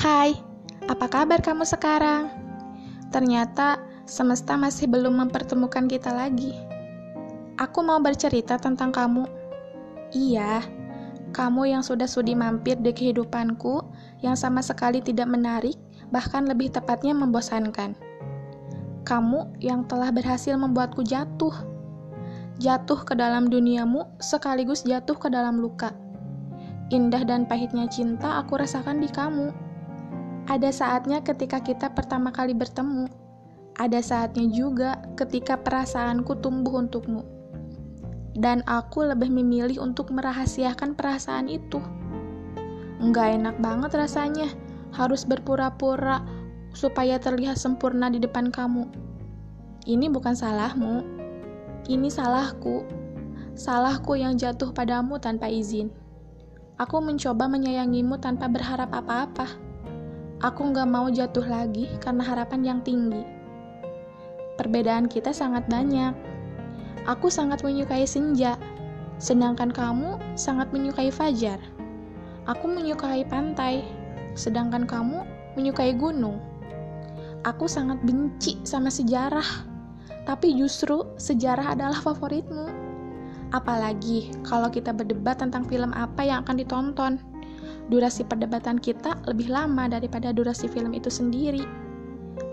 Hai, apa kabar kamu sekarang? Ternyata semesta masih belum mempertemukan kita lagi. Aku mau bercerita tentang kamu. Iya, kamu yang sudah sudi mampir di kehidupanku yang sama sekali tidak menarik, bahkan lebih tepatnya membosankan. Kamu yang telah berhasil membuatku jatuh. Jatuh ke dalam duniamu sekaligus jatuh ke dalam luka. Indah dan pahitnya cinta aku rasakan di kamu. Ada saatnya ketika kita pertama kali bertemu. Ada saatnya juga ketika perasaanku tumbuh untukmu. Dan aku lebih memilih untuk merahasiakan perasaan itu. Enggak enak banget rasanya, harus berpura-pura supaya terlihat sempurna di depan kamu. Ini bukan salahmu, ini salahku. Salahku yang jatuh padamu tanpa izin. Aku mencoba menyayangimu tanpa berharap apa-apa. Aku nggak mau jatuh lagi karena harapan yang tinggi. Perbedaan kita sangat banyak. Aku sangat menyukai senja, sedangkan kamu sangat menyukai fajar. Aku menyukai pantai, sedangkan kamu menyukai gunung. Aku sangat benci sama sejarah, tapi justru sejarah adalah favoritmu. Apalagi kalau kita berdebat tentang film apa yang akan ditonton durasi perdebatan kita lebih lama daripada durasi film itu sendiri.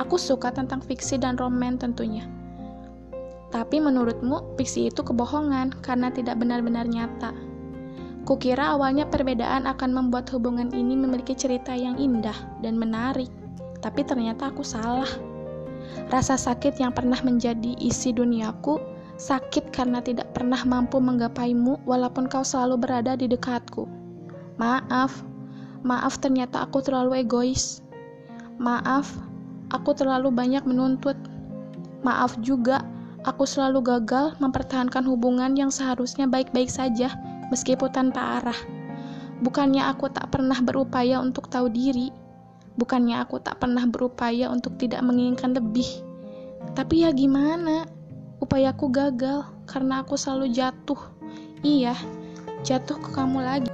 Aku suka tentang fiksi dan roman tentunya. Tapi menurutmu, fiksi itu kebohongan karena tidak benar-benar nyata. Kukira awalnya perbedaan akan membuat hubungan ini memiliki cerita yang indah dan menarik, tapi ternyata aku salah. Rasa sakit yang pernah menjadi isi duniaku, sakit karena tidak pernah mampu menggapaimu walaupun kau selalu berada di dekatku. Maaf, maaf ternyata aku terlalu egois. Maaf, aku terlalu banyak menuntut. Maaf juga, aku selalu gagal mempertahankan hubungan yang seharusnya baik-baik saja, meskipun tanpa arah. Bukannya aku tak pernah berupaya untuk tahu diri, bukannya aku tak pernah berupaya untuk tidak menginginkan lebih. Tapi ya gimana? Upayaku gagal karena aku selalu jatuh. Iya, jatuh ke kamu lagi.